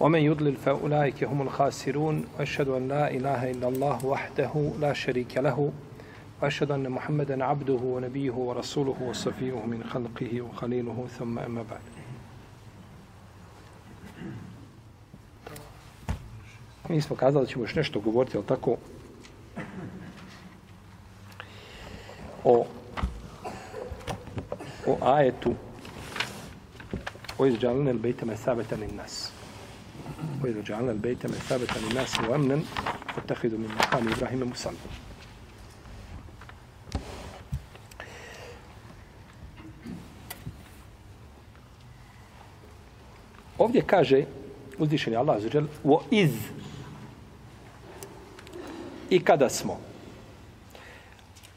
ومن يضلل فأولئك هم الخاسرون. وأشهد أن لا إله إلا الله وحده لا شريك له. وأشهد أن محمدا عبده ونبيه ورسوله وصفيه من خلقه وخليله. ثم أما بعد. Mi smo kazali da ćemo još nešto govoriti, ali tako, o, o ajetu o izđalene il bejteme sabetan in nas. وإذا جعلنا البيت مثابة للناس وأمنا فاتخذوا من مقام إبراهيم min. Ovdje kaže uzdišeni Allah azuđel o iz i kada smo.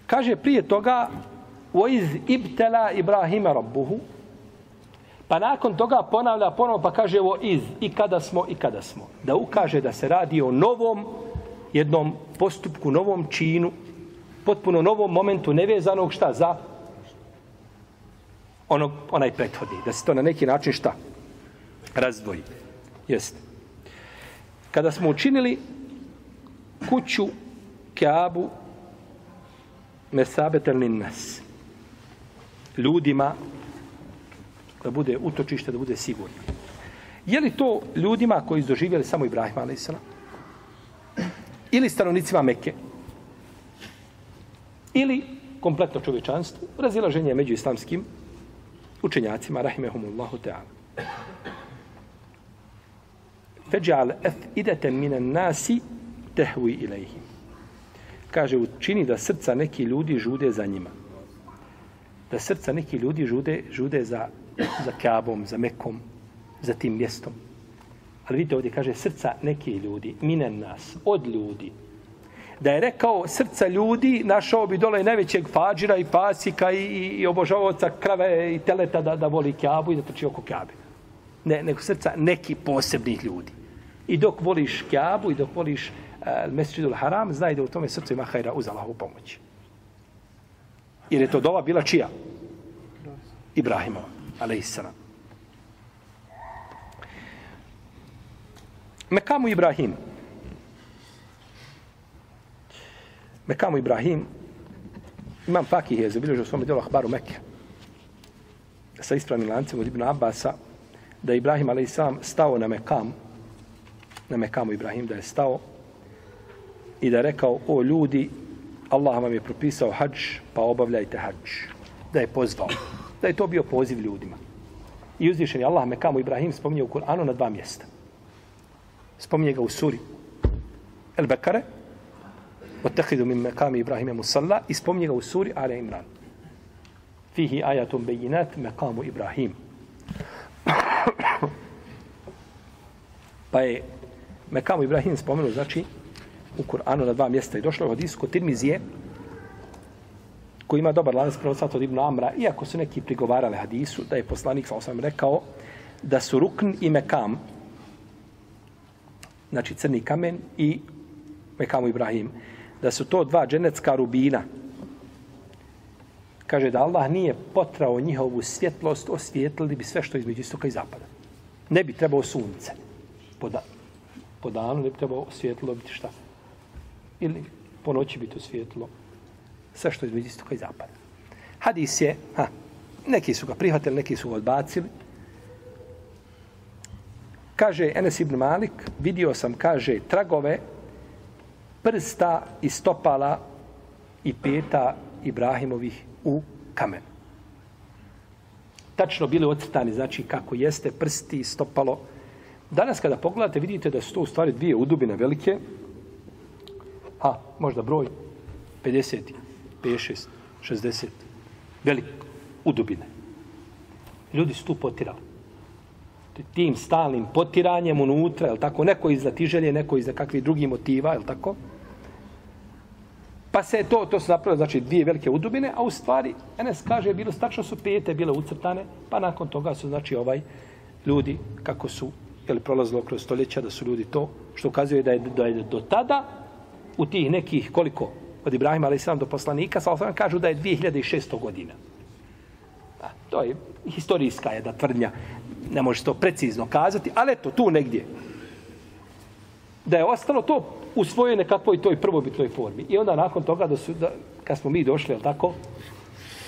Kaže prije toga o iz ibtela Ibrahima rabbuhu pa nakon toga ponavlja ponovo pa kaže ovo iz i kada smo i kada smo. Da ukaže da se radi o novom jednom postupku, novom činu, potpuno novom momentu nevezanog šta za onog, onaj prethodni. Da se to na neki način šta razdvoji. Jeste. Kada smo učinili kuću Kjabu mesabetel nas ljudima da bude utočište, da bude sigurno. Je li to ljudima koji su doživjeli samo Ibrahim a.s. ili stanovnicima Mekke ili kompletno čovječanstvo, razilaženje među islamskim učenjacima, rahimehumullahu ta'ala. Feđal ef idete minen nasi tehvi ilajhim kaže, učini da srca neki ljudi žude za njima. Da srca neki ljudi žude, žude za, za Kabom, za Mekom, za tim mjestom. Ali vidite ovdje kaže srca neki ljudi, minen nas, od ljudi. Da je rekao srca ljudi, našao bi dole najvećeg fađira i pasika i, i, i obožavaca krave i teleta da, da voli Kabu i da trči oko Kabe. Ne, nego srca neki posebnih ljudi. I dok voliš Kabu i dok voliš eh, Mesjidul Haram, znaj da u tome srcu ima hajra uz Allahovu pomoć. Jer je to dova bila čija? Ibrahimova, alaihissalam. Mekamu Ibrahim. Mekamu Ibrahim. Imam Fakih je zabilježio u svom djelu Ahbaru Mekke. Sa ispravnim lancem od Ibn Abbasa da je Ibrahim a.s. stao na Mekam, na Mekamu Ibrahim da je stao i da je rekao, o ljudi, Allah vam je propisao hađ, pa obavljajte hađ. Da je pozvao. Da je to bio poziv ljudima. I uzvišen je Allah Mekamu Ibrahim spominje u Kur'anu na dva mjesta. Spominje ga u suri El Bekare, Otehidu min Mekami Ibrahime Musalla, i spominje ga u suri Ale Imran. Fihi ajatum bejinat Mekamu Ibrahim. pa je Mekamu Ibrahim spomenuo, znači, u Kur'anu na dva mjesta i došlo je od isko Tirmizije koji ima dobar lanac prenosat od Ibn Amra, iako su neki prigovarali hadisu, da je poslanik, sa osam rekao, da su Rukn i Mekam, znači crni kamen i Mekamu Ibrahim, da su to dva dženecka rubina. Kaže da Allah nije potrao njihovu svjetlost, osvijetlili bi sve što je između istoka i zapada. Ne bi trebao sunce. Po, da, po danu ne bi trebao osvijetlilo biti šta? ili po noći bi to svijetlo sve što je između istoka i zapada. Hadis je, ha, neki su ga prihvatili, neki su ga odbacili. Kaže Enes ibn Malik, vidio sam, kaže, tragove prsta i stopala i peta Ibrahimovih u kamen. Tačno bili ocrtani, znači kako jeste prsti i stopalo. Danas kada pogledate, vidite da su to u stvari dvije udubine velike, a možda broj 50, 56, 60, velik u dubine. Ljudi su tu potirali. tim stalnim potiranjem unutra, je tako, neko iz latiželje, neko iz nekakvih drugih motiva, je tako? Pa se to, to su napravili, znači, dvije velike udubine, a u stvari, Enes kaže, bilo stačno su pete, bile ucrtane, pa nakon toga su, znači, ovaj, ljudi, kako su, je li prolazilo kroz stoljeća, da su ljudi to, što ukazuje da je, da je do tada, u tih nekih, koliko, od Ibrahima, a.s. do poslanika, sa osam kažu da je 2600 godina. A, to je historijska jedna tvrdnja, ne može to precizno kazati, ali eto, tu negdje. Da je ostalo to u svojoj nekakvoj toj prvobitnoj formi. I onda nakon toga, da su, da, kad smo mi došli, jel tako,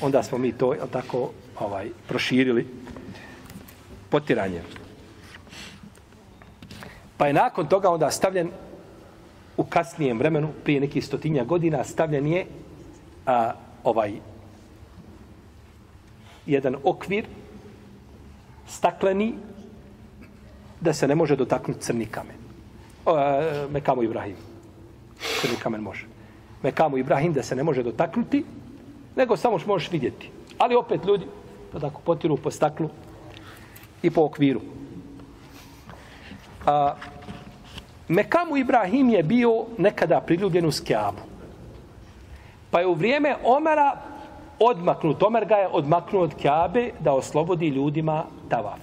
onda smo mi to, jel tako, ovaj, proširili potiranje. Pa je nakon toga onda stavljen u kasnijem vremenu, prije nekih stotinja godina, stavljen je a, ovaj jedan okvir stakleni da se ne može dotaknuti crni kamen. O, a, Mekamu Ibrahim. Crni kamen može. Mekamu Ibrahim da se ne može dotaknuti, nego samo što možeš vidjeti. Ali opet ljudi, to tako potiru po staklu i po okviru. A, Mekamu Ibrahim je bio nekada priljubljen u Skjabu. Pa je u vrijeme Omera odmaknut, Omer ga je odmaknuo od Kjabe da oslobodi ljudima tavaf.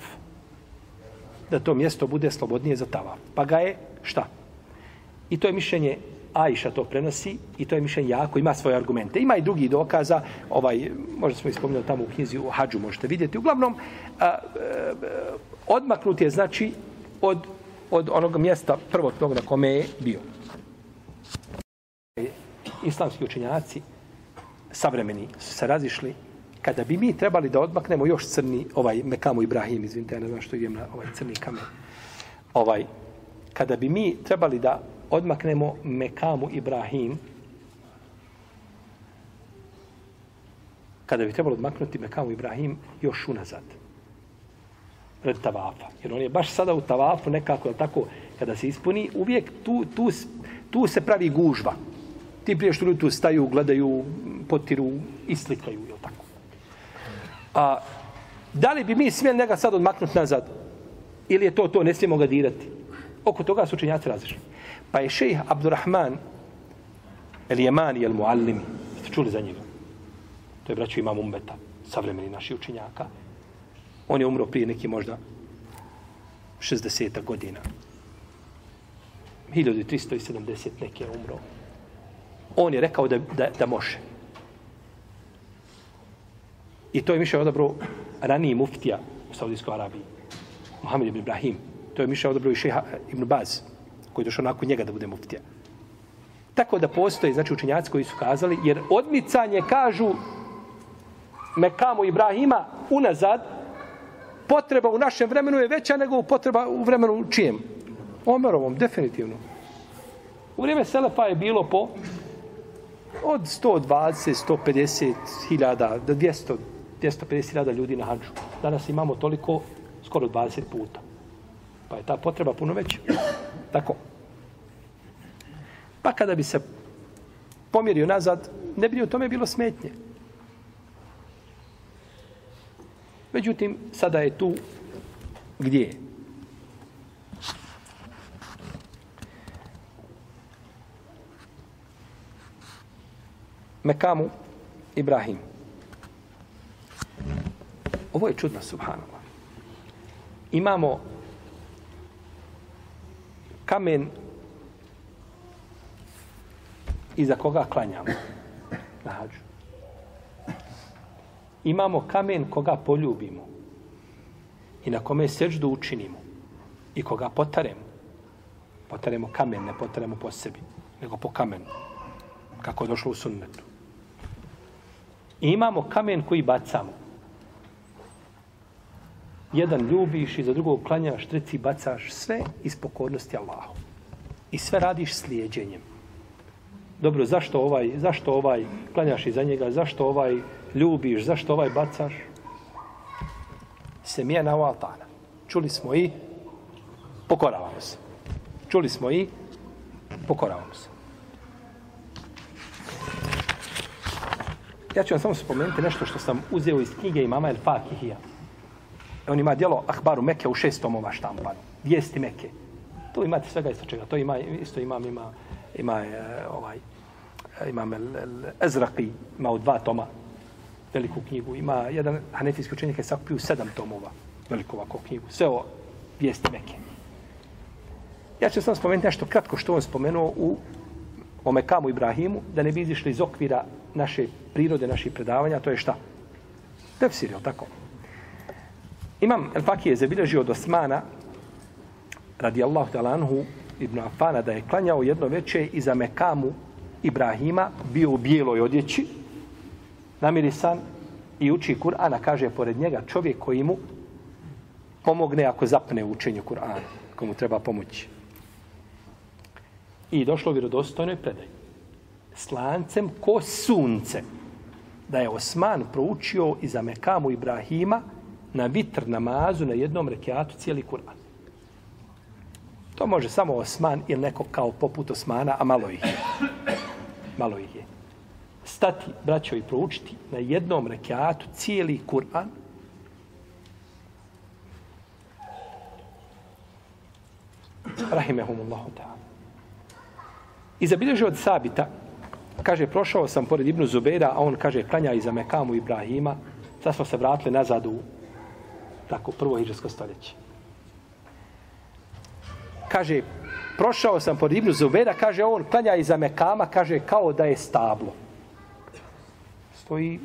Da to mjesto bude slobodnije za tavaf. Pa ga je šta? I to je mišljenje Ajša to prenosi i to je mišljenje jako, ima svoje argumente. Ima i drugi dokaza, ovaj, možda smo ispominjali tamo u knjizi u Hadžu, možete vidjeti. Uglavnom, a, a, odmaknut je znači od od onog mjesta prvotnog na kome je bio. Islamski učenjaci savremeni su se razišli kada bi mi trebali da odmaknemo još crni ovaj Mekamu Ibrahim, izvinite, ja ne znam što idem na ovaj crni kamen. Ovaj, kada bi mi trebali da odmaknemo Mekamu Ibrahim, kada bi trebalo odmaknuti Mekamu Ibrahim još unazad pred tavafa. Jer on je baš sada u tavafu nekako, je tako, kada se ispuni, uvijek tu, tu, tu se pravi gužva. Ti prije što ljudi tu staju, gledaju, potiru, islikaju, je tako. A da li bi mi smjeli njega sad odmaknuti nazad? Ili je to to, ne smijemo ga dirati? Oko toga su učenjaci različni. Pa je šejh Abdurrahman el Jemani el Muallimi, ste čuli za njega? To je braćo imam umbeta, savremeni naši učenjaka. On je umro prije neki možda 60 godina. 1370 neki je umro. On je rekao da, da, da može. I to je mišljao odabro raniji muftija u Saudijskoj Arabiji. Mohamed ibn Ibrahim. To je mišljao odabro i šeha ibn Baz, koji je došao nakon njega da bude muftija. Tako da postoje, znači, učenjaci koji su kazali, jer odmicanje, kažu, Mekamu Ibrahima unazad, potreba u našem vremenu je veća nego u potreba u vremenu čijem? Omerovom, definitivno. U vrijeme Selefa je bilo po od 120, 150 hiljada do 200, 250 hiljada ljudi na hađu. Danas imamo toliko, skoro 20 puta. Pa je ta potreba puno veća. Tako. Pa kada bi se pomjerio nazad, ne bi u tome bilo smetnje. Međutim, sada je tu gdje je? Mekamu Ibrahim. Ovo je čudno, subhanallah. Imamo kamen iza koga klanjamo na hađu imamo kamen koga poljubimo i na kome seđdu učinimo i koga potaremo. Potaremo kamen, ne potaremo po sebi, nego po kamenu. Kako je došlo u sunnetu. I imamo kamen koji bacamo. Jedan ljubiš i za drugog klanjaš, treci bacaš sve iz pokornosti Allahu. I sve radiš slijedjenjem. Dobro, zašto ovaj, zašto ovaj klanjaš iza njega, zašto ovaj ljubiš, zašto ovaj bacaš? Se mijena u altana. Čuli smo i pokoravamo se. Čuli smo i pokoravamo se. Ja ću vam samo spomenuti nešto što sam uzeo iz knjige imama El Fakihija. On ima djelo Ahbaru Meke u šest tomova štampano. Vijesti Meke. Tu imate svega isto čega. To ima, isto imam, ima, ima ima ovaj, imam el, el, Ezraqi, ima u dva toma veliku knjigu. Ima jedan hanefijski učenjak je sakupio sedam tomova veliku ovako knjigu. Sve o vijesti Mekke. Ja ću sam spomenuti nešto kratko što on spomenuo u o Mekamu Ibrahimu, da ne bi izišli iz okvira naše prirode, naših predavanja, to je šta? Tefsir, je tako? Imam El Fakije zabilježio od Osmana, radijallahu talanhu, Ibn Afana, da je klanjao jedno veče iza Mekamu Ibrahima bio u bijeloj odjeći, namirisan i uči Kur'ana, kaže pored njega čovjek koji mu pomogne ako zapne u učenju Kur'ana, komu treba pomoći. I došlo vjerodostojnoj predaj. Slancem ko sunce. Da je Osman proučio i za Mekamu Ibrahima na vitr namazu na jednom rekiatu cijeli Kur'an. To može samo Osman ili neko kao poput Osmana, a malo ih je. Malo ih je. Stati, braćo, i proučiti na jednom rekiatu cijeli Kur'an rahimehumullahu ta'ala. I zabilježio od Sabita, kaže, prošao sam pored Ibnu Zubeira, a on kaže, klanja iza Mekamu Ibrahima, sad smo se vratili nazad u tako, prvo hiđarsko stoljeće. Kaže, prošao sam pored Ibnu Zubeira, kaže, on klanja iza Mekama, kaže, kao da je stablo koji...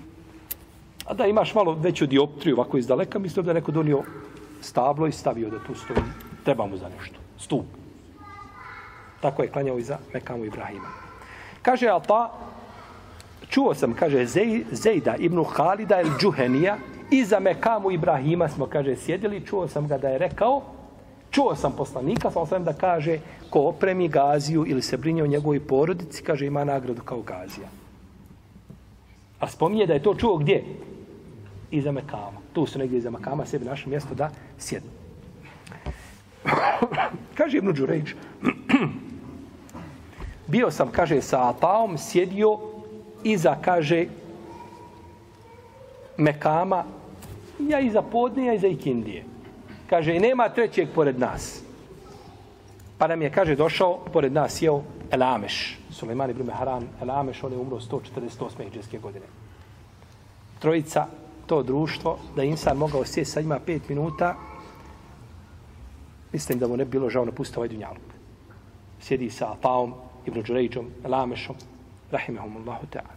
a da imaš malo veću dioptriju ovako iz daleka, mislim da neko donio stablo i stavio da tu stoji. Treba mu za nešto. Stup. Tako je klanjao i za Mekamu Ibrahima. Kaže Alta, čuo sam, kaže Zejda ibn Halida el Džuhenija, i za Mekamu Ibrahima smo, kaže, sjedili, čuo sam ga da je rekao, čuo sam poslanika, sam sam da kaže, ko opremi Gaziju ili se brinje o njegovoj porodici, kaže, ima nagradu kao Gazija. A spominje da je to čuo gdje? Iza Mekama. Tu su negdje iza Mekama, sebi naše mjesto da sjednu. kaže Ibn Đurejč, bio sam, kaže, sa Ataom, sjedio iza, kaže, Mekama, ja iza podne, ja iza Ikindije. Kaže, i nema trećeg pored nas. Pa nam je, kaže, došao, pored nas jeo Elameš, Suleiman ibn Meharan El Ameš, on je umro 148. iđeske godine. Trojica, to društvo, da insan mogao sjeti sa njima pet minuta, mislim da mu ne bilo žao napustiti ovaj dunjalog. Sjedi sa Ataom, Ibn Đurejđom, Elamešom, rahimahumullahu ta'ala.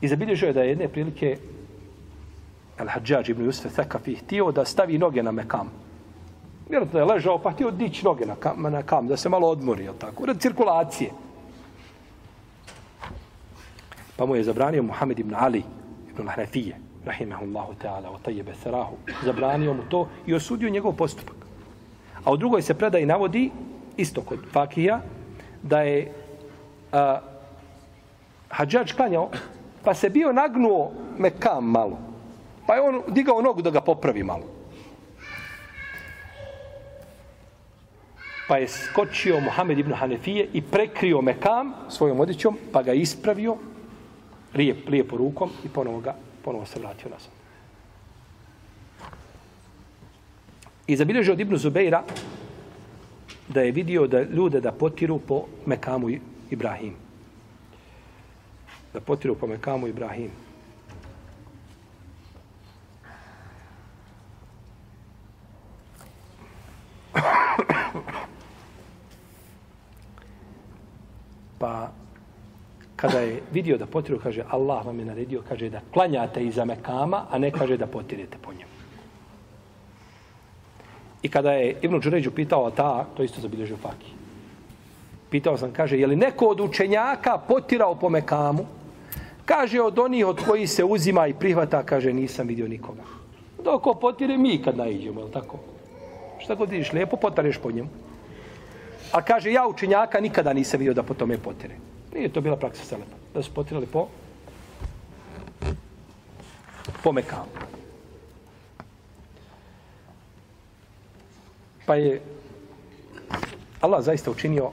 I zabilježio je da je jedne prilike Al-Hadžađ ibn Yusuf Thakafi htio da stavi noge na mekam. Vjerojatno je ležao pa htio dići noge na kam, na kam da se malo odmori, jel tako? radi cirkulacije. Pa mu je zabranio Muhammed ibn Ali ibn Al-Hnafije, rahimahullahu ta'ala, o tajjebe sarahu. Zabranio mu to i osudio njegov postupak. A u drugoj se predaj navodi, isto kod Fakija, da je a, hađač klanjao, pa se bio nagnuo mekam malo. Pa je on digao nogu da ga popravi malo. Pa je skočio Mohamed ibn Hanefije i prekrio mekam svojom odjećom, pa ga ispravio lijep, lijepo rukom i ponovo, ga, ponovo se vratio nazad. I zabilježio od Ibnu Zubeira da je vidio da ljude da potiru po Mekamu Ibrahim. Da potiru po Mekamu Ibrahim. Pa kada je vidio da potiru, kaže Allah vam je naredio, kaže da klanjate iza Mekama, a ne kaže da potirete po njemu. I kada je Ibn Đuređu pitao ta, to isto zabilježio Faki. Pitao sam, kaže, je li neko od učenjaka potirao po Mekamu? Kaže, od onih od koji se uzima i prihvata, kaže, nisam vidio nikoga. Doko ko potire mi kad naiđemo, je tako? Šta god vidiš, lijepo potareš po njemu. A kaže, ja učenjaka nikada nisam vidio da po tome potire. Nije to bila praksa Selema. Da su potirali po po Mekamu. Pa je Allah zaista učinio,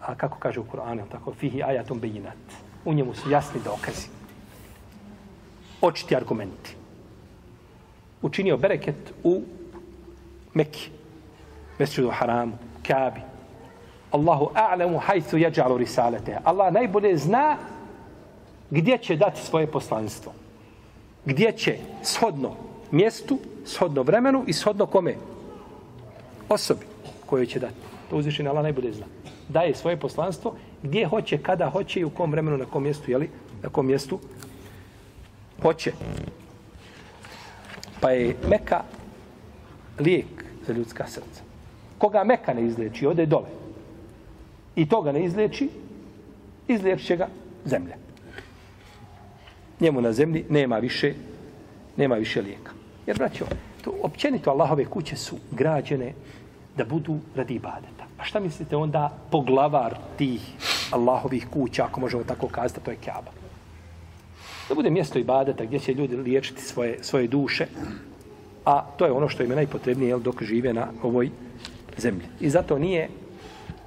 a kako kaže u Kur'anu, tako, fihi ajatum bejinat. U njemu su jasni dokazi. očiti argumenti. Učinio bereket u Mekki, Mesčidu Haramu, Kabi. Allahu a'lamu hajthu yaj'alu risalete. Allah najbolje zna gdje će dati svoje poslanstvo. Gdje će shodno mjestu, shodno vremenu i shodno kome? Osobi koju će dati. To uzvišenje Allah najbolje zna. Daje svoje poslanstvo gdje hoće, kada hoće i u kom vremenu, na kom mjestu, jeli? Na kom mjestu hoće. Pa je Meka lijek za ljudska srca. Koga Meka ne izleči, ode dole. I toga ne izleči, izleči ga zemlja. Njemu na zemlji nema više, nema više lijeka. Jer, braćo, to općenito Allahove kuće su građene da budu radi ibadeta. A šta mislite onda poglavar tih Allahovih kuća, ako možemo tako kazati, to je Kaaba. Da bude mjesto ibadeta gdje će ljudi liječiti svoje, svoje duše, a to je ono što im je najpotrebnije jel, dok žive na ovoj zemlji. I zato nije,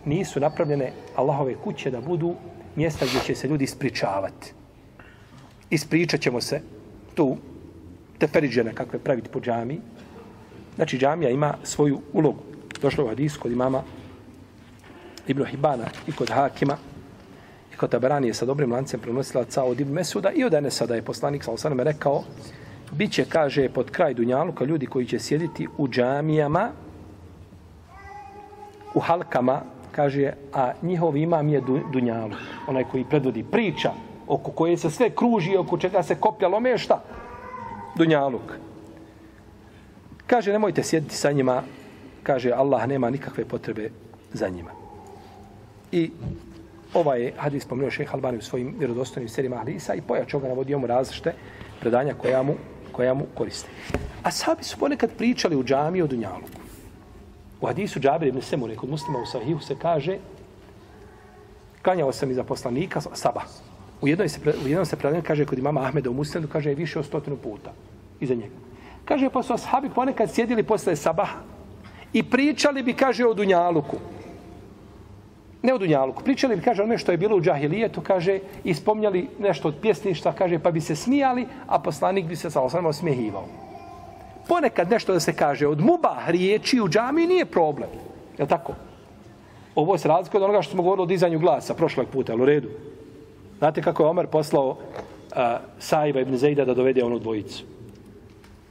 nisu napravljene Allahove kuće da budu mjesta gdje će se ljudi ispričavati. Ispričat ćemo se tu teferiđene kakve praviti po džami. Znači džamija ima svoju ulogu. Došlo u hadis kod imama Ibn Hibana i kod Hakima i kod Tabaranije sa dobrim lancem prenosila ca od Ibn Mesuda i od Enesa da je poslanik sa osaname rekao bit će, kaže, pod kraj Dunjaluka ljudi koji će sjediti u džamijama u halkama, kaže, a njihov imam je Dunjalu, onaj koji predvodi priča oko koje se sve kruži, oko čega se koplja lomešta, Dunjaluk. Kaže, nemojte sjediti sa njima, kaže, Allah nema nikakve potrebe za njima. I ovaj hadis spomenuo šeha Albani u svojim vjerodostojnim serijima hadisa i pojačo ga navodio mu različite predanja koja mu, koja mu koriste. A sabi su ponekad pričali u džami o Dunjaluku. U hadisu Džabir ibn Semure kod muslima u Sahihu se kaže klanjao sam iza poslanika Saba. U jednoj se, u jednom se predanju kaže kod imama Ahmeda u Muslimu kaže više od stotinu puta iza njega. Kaže pa su ashabi ponekad sjedili posle Sabaha i pričali bi kaže o Dunjaluku. Ne o Dunjaluku. Pričali bi, kaže, ono što je bilo u džahilijetu, kaže, i spomnjali nešto od pjesništva, kaže, pa bi se smijali, a poslanik bi se sa osnovima smijehivao. Ponekad nešto da se kaže od mubah riječi u džami nije problem. Je tako? Ovo se razlika od onoga što smo govorili o dizanju glasa prošlog puta, ali u redu. Znate kako je Omer poslao uh, Saiba ibn Zejda da dovede onu dvojicu?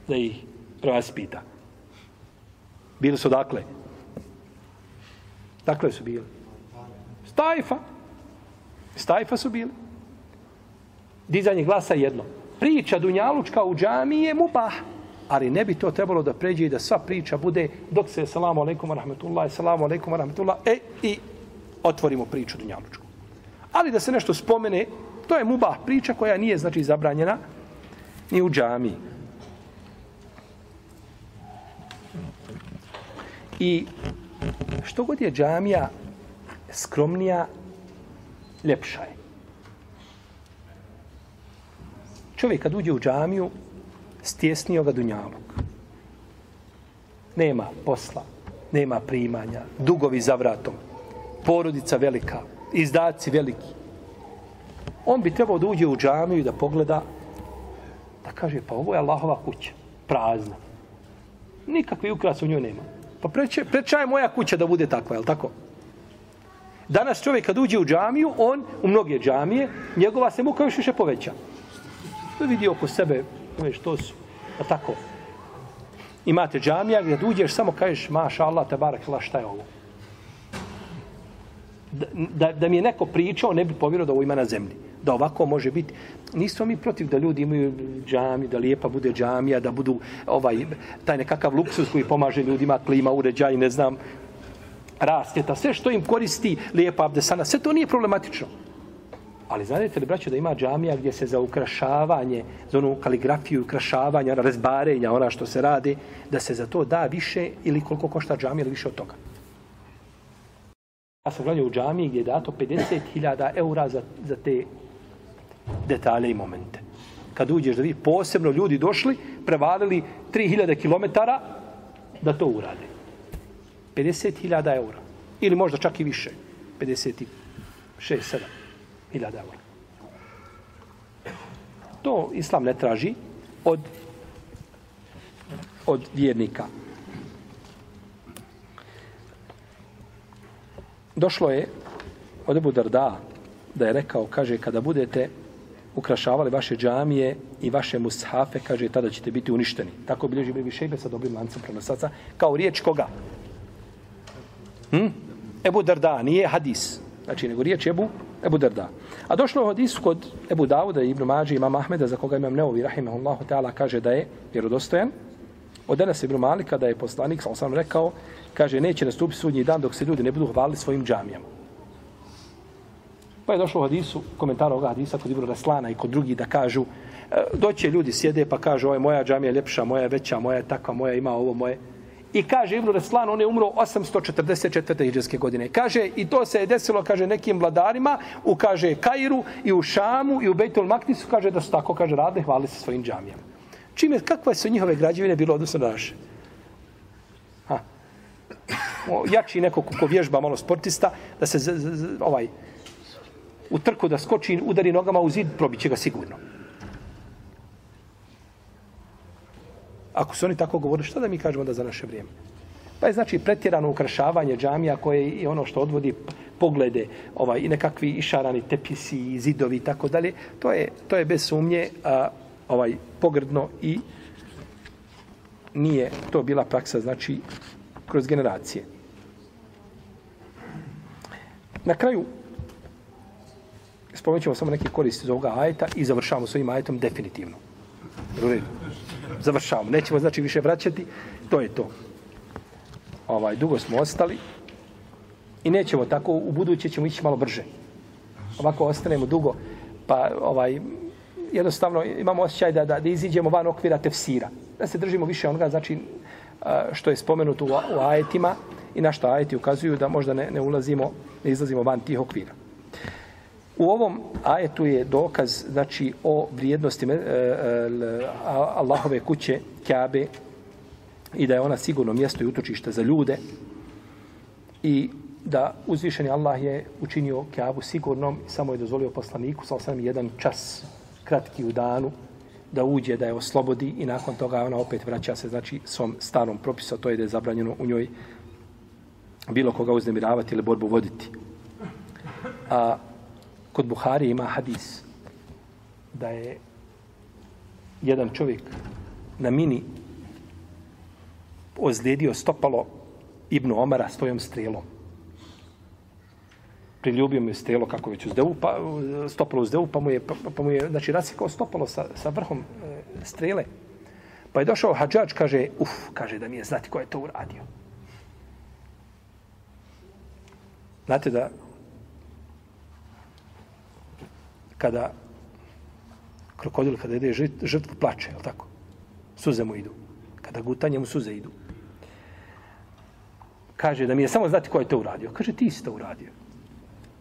Da ih pita. Bili su dakle? Dakle su bili. Stajfa. Stajfa su bili. Dizanje glasa jedno. Priča Dunjalučka u džami je mubah. Ali ne bi to trebalo da pređe i da sva priča bude dok se salamu alaikum rahmetullah, salamu alaikum rahmetullah, e, i otvorimo priču Dunjalučku. Ali da se nešto spomene, to je mubah priča koja nije, znači, zabranjena ni u džami. I što god je džamija skromnija, ljepša je. Čovjek kad uđe u džamiju, stjesnio ga dunjalog. Nema posla, nema primanja, dugovi za vratom, porodica velika, izdaci veliki. On bi trebao da uđe u džamiju i da pogleda, da kaže, pa ovo je Allahova kuća, prazna. Nikakvi ukras u njoj nema. Pa preče, preča je moja kuća da bude takva, je li tako? Danas čovjek kad uđe u džamiju, on u mnoge džamije, njegova se muka još više poveća. To vidi oko sebe, već to su, a tako. Imate džamija gdje uđeš, samo kažeš, maša Allah, te barak, šta je ovo? Da, da, da mi je neko pričao, ne bi povjerao da ovo ima na zemlji. Da ovako može biti. Nismo mi protiv da ljudi imaju džamiju, da lijepa bude džamija, da budu ovaj, taj nekakav luksus koji pomaže ljudima, klima, uređaj, ne znam, rastjeta, sve što im koristi lijepa abdesana, sve to nije problematično. Ali znate li, braćo, da ima džamija gdje se za ukrašavanje, za onu kaligrafiju ukrašavanja, razbarenja, ona što se radi, da se za to da više ili koliko košta džamija ili više od toga. Ja sam gledao u džamiji gdje je dato 50.000 eura za, za te detalje i momente. Kad uđeš da vi posebno ljudi došli, prevalili 3.000 km da to urade. 50.000 eura. Ili možda čak i više. 56, 7 hiljada eura. To islam ne traži od od vjernika. Došlo je od Ebu Darda da je rekao, kaže, kada budete ukrašavali vaše džamije i vaše mushafe, kaže, tada ćete biti uništeni. Tako bilježi Bebi Šejbe sa dobrim lancem prenosaca. Kao riječ koga? Hm? Ebu Darda, nije hadis. Znači, nego riječ Ebu, Ebu Derda. A došlo od hadis kod Ebu Dauda i Ibn Mađi imam Ahmeda, za koga imam Neovi, rahimahullahu ta'ala, kaže da je vjerodostojan. Od danas Ibn Malika da je poslanik, sam sam rekao, kaže, neće nastupiti sudnji dan dok se ljudi ne budu hvalili svojim džamijama. Pa je došlo u hadisu, komentar ovoga hadisa kod Ibn Raslana i kod drugih da kažu, e, doće ljudi sjede pa kažu, ovo je moja džamija ljepša, moja je veća, moja je takva, moja ima ovo, moje. I kaže Ibn Reslan, on je umro 844. iđeske godine. Kaže, i to se je desilo, kaže, nekim vladarima u, kaže, Kairu i u Šamu i u Bejtul Maktisu, kaže, da su tako, kaže, radne, hvali se svojim džamijama. Čime, kakve su njihove građevine bilo odnosno na naše? Ha. O, jači neko ko vježba malo sportista, da se z, z, z, ovaj, u trku da skoči, udari nogama u zid, probiće ga sigurno. Ako su oni tako govorili, šta da mi kažemo da za naše vrijeme? Pa je znači pretjerano ukrašavanje džamija koje je ono što odvodi poglede ovaj, i nekakvi išarani tepisi, zidovi i tako dalje. To je, to je bez sumnje a, ovaj pogrdno i nije to bila praksa znači kroz generacije. Na kraju spomenut ćemo samo neke koristi iz ovoga ajeta i završavamo s ovim ajetom definitivno. Završavamo. Nećemo znači više vraćati. To je to. Ovaj, dugo smo ostali i nećemo tako, u buduće ćemo ići malo brže. Ovako ostanemo dugo, pa ovaj, jednostavno imamo osjećaj da, da, da iziđemo van okvira tefsira. Da se držimo više onoga, znači, što je spomenuto u, u ajetima i na što ajeti ukazuju da možda ne, ne ulazimo, ne izlazimo van tih okvira. U ovom ajetu je dokaz znači o vrijednosti e, e, Allahove kuće Kabe i da je ona sigurno mjesto i utočište za ljude i da uzvišeni Allah je učinio Kabu sigurnom i samo je dozvolio poslaniku sa osam jedan čas kratki u danu da uđe, da je oslobodi i nakon toga ona opet vraća se znači svom starom propisu, to je da je zabranjeno u njoj bilo koga uznemiravati ili borbu voditi. A kod Buhari ima hadis da je jedan čovjek na mini ozlijedio stopalo Ibnu Omara svojom strelom. Priljubio mu je strelo kako već uzdevu, pa, stopalo uzdevu, pa mu je, pa, pa mu je znači, rasikao stopalo sa, sa vrhom e, strele. Pa je došao hađač, kaže, uf, kaže da mi je znati ko je to uradio. Znate da kada krokodil kada ide žrtvu plače, je tako? Suze mu idu. Kada gutanje mu suze idu. Kaže da mi je samo znati ko je to uradio. Kaže ti si to uradio.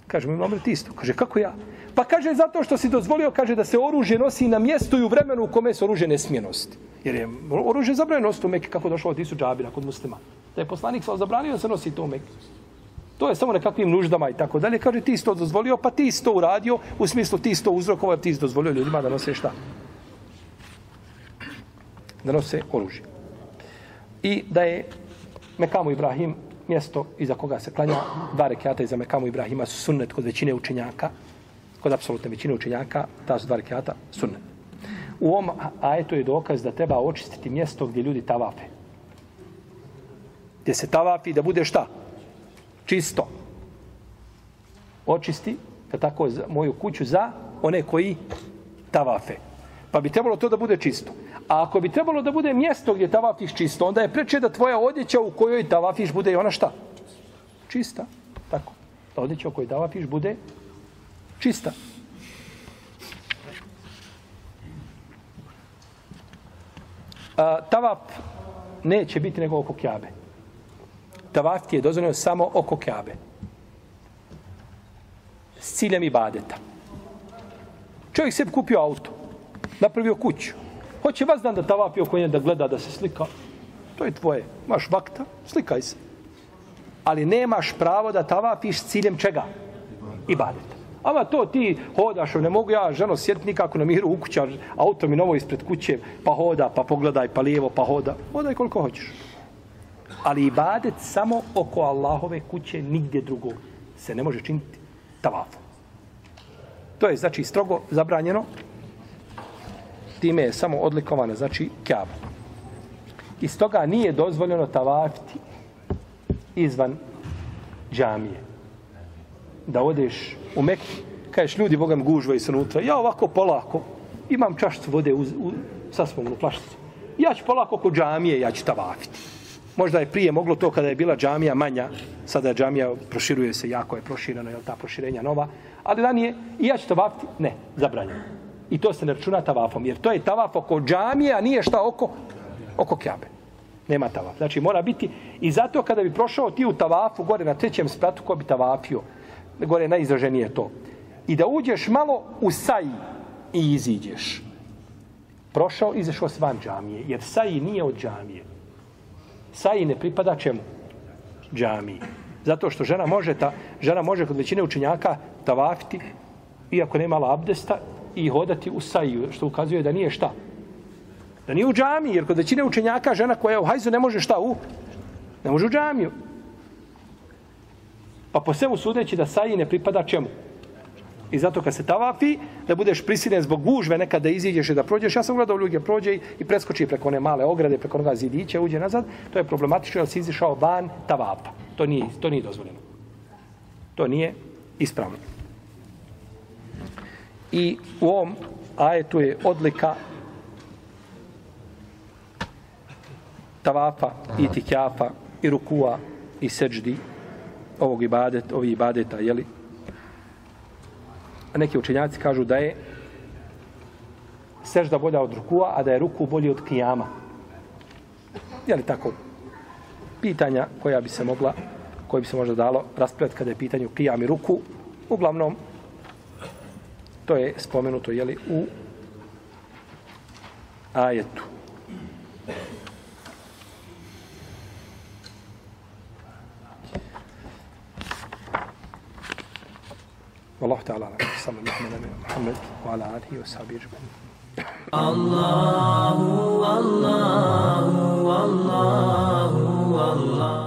Kaže mi mamre ti isto. Kaže kako ja? Pa kaže zato što si dozvolio kaže da se oružje nosi na mjestu i u vremenu u kome se oružje ne smije nositi. Jer je oružje zabranjeno nositi u Mekke kako došlo od Isu Džabira kod muslima. Da je poslanik sva zabranio da se nosi to u Mekke. To je samo nekakvim nuždama i tako dalje. Kaže, ti isto dozvolio, pa ti isto uradio, u smislu ti isto uzrokovao, ti si dozvolio ljudima da nose šta? Da nose oružje. I da je Mekamu Ibrahim mjesto iza koga se klanja dva rekiata iza Mekamu Ibrahima su sunnet kod većine učenjaka, kod apsolutne većine učenjaka, ta su dva rekiata sunnet. U ovom ajetu je dokaz da treba očistiti mjesto gdje ljudi tavafe. Gdje se tavafi da bude šta? Čisto. Očisti, da tako, moju kuću za one koji tavafe. Pa bi trebalo to da bude čisto. A ako bi trebalo da bude mjesto gdje tavafiš čisto, onda je preče da tvoja odjeća u kojoj tavafiš bude i ona šta? Čista. Tako. Da odjeća u kojoj tavafiš bude čista. A, tavap neće biti nego oko kjabe tavaf ti je dozvoljeno samo oko Kabe. S ciljem ibadeta. Čovjek se kupio auto, napravio kuću. Hoće vas dan da tavapi oko nje da gleda, da se slika. To je tvoje. Maš vakta, slikaj se. Ali nemaš pravo da tavapiš s ciljem čega? Ibadeta. Ama to ti hodaš, ne mogu ja ženo sjediti nikako na miru u kuća, auto mi novo ispred kuće, pa hoda, pa pogledaj, pa lijevo, pa hoda. Hodaj koliko hoćeš. Ali ibadet samo oko Allahove kuće, nigdje drugo se ne može činiti tavafom. To je znači strogo zabranjeno. Time je samo odlikovana, znači kjava. I stoga nije dozvoljeno tavafiti izvan džamije. Da odeš u Meku, kažeš ljudi, Bogam gužvaju se unutra, ja ovako polako, imam čašcu vode u, u, sa svom u plašticu. Ja ću polako oko džamije, ja ću tavafiti. Možda je prije moglo to kada je bila džamija manja, sada je džamija proširuje se, jako je proširena, je ta proširenja nova, ali ranije, i ja ću tavafiti, ne, zabranjeno. I to se ne računa tavafom, jer to je tavaf oko džamije, a nije šta oko, oko kjabe. Nema tavaf. Znači mora biti, i zato kada bi prošao ti u tavafu, gore na trećem spratu, ko bi tavafio, gore najizraženije to. I da uđeš malo u saji i iziđeš. Prošao, izašao s van džamije, jer saji nije od džamije. Saji ne pripada čemu? Džamiji. Zato što žena može, ta, žena može kod većine učenjaka tavafiti, iako nema abdesta, i hodati u saju, što ukazuje da nije šta? Da nije u džamiji, jer kod većine učenjaka žena koja je u hajzu ne može šta u? Ne može u džamiju. Pa po svemu sudeći da saji ne pripada čemu? I zato kad se tavafi, da budeš prisiljen zbog gužve nekad da iziđeš i da prođeš. Ja sam gledao ljudi prođe i preskoči preko one male ograde, preko onoga zidića, uđe nazad. To je problematično jer si izišao van tavafa. To nije, to nije dozvoljeno. To nije ispravno. I u ovom ajetu je odlika tavafa i tikjafa i rukua i seđdi ovog ibadet, ovih ibadeta, jeli? A neki učenjaci kažu da je sežda bolja od rukua, a da je ruku bolji od kijama. Je li tako? Pitanja koja bi se mogla, koje bi se možda dalo raspravljati kada je pitanju kijam i ruku. Uglavnom, to je spomenuto, jeli, u ajetu. والله تعالى على صلى الله على محمد وعلى آله وصحبه أجمعين. الله الله الله.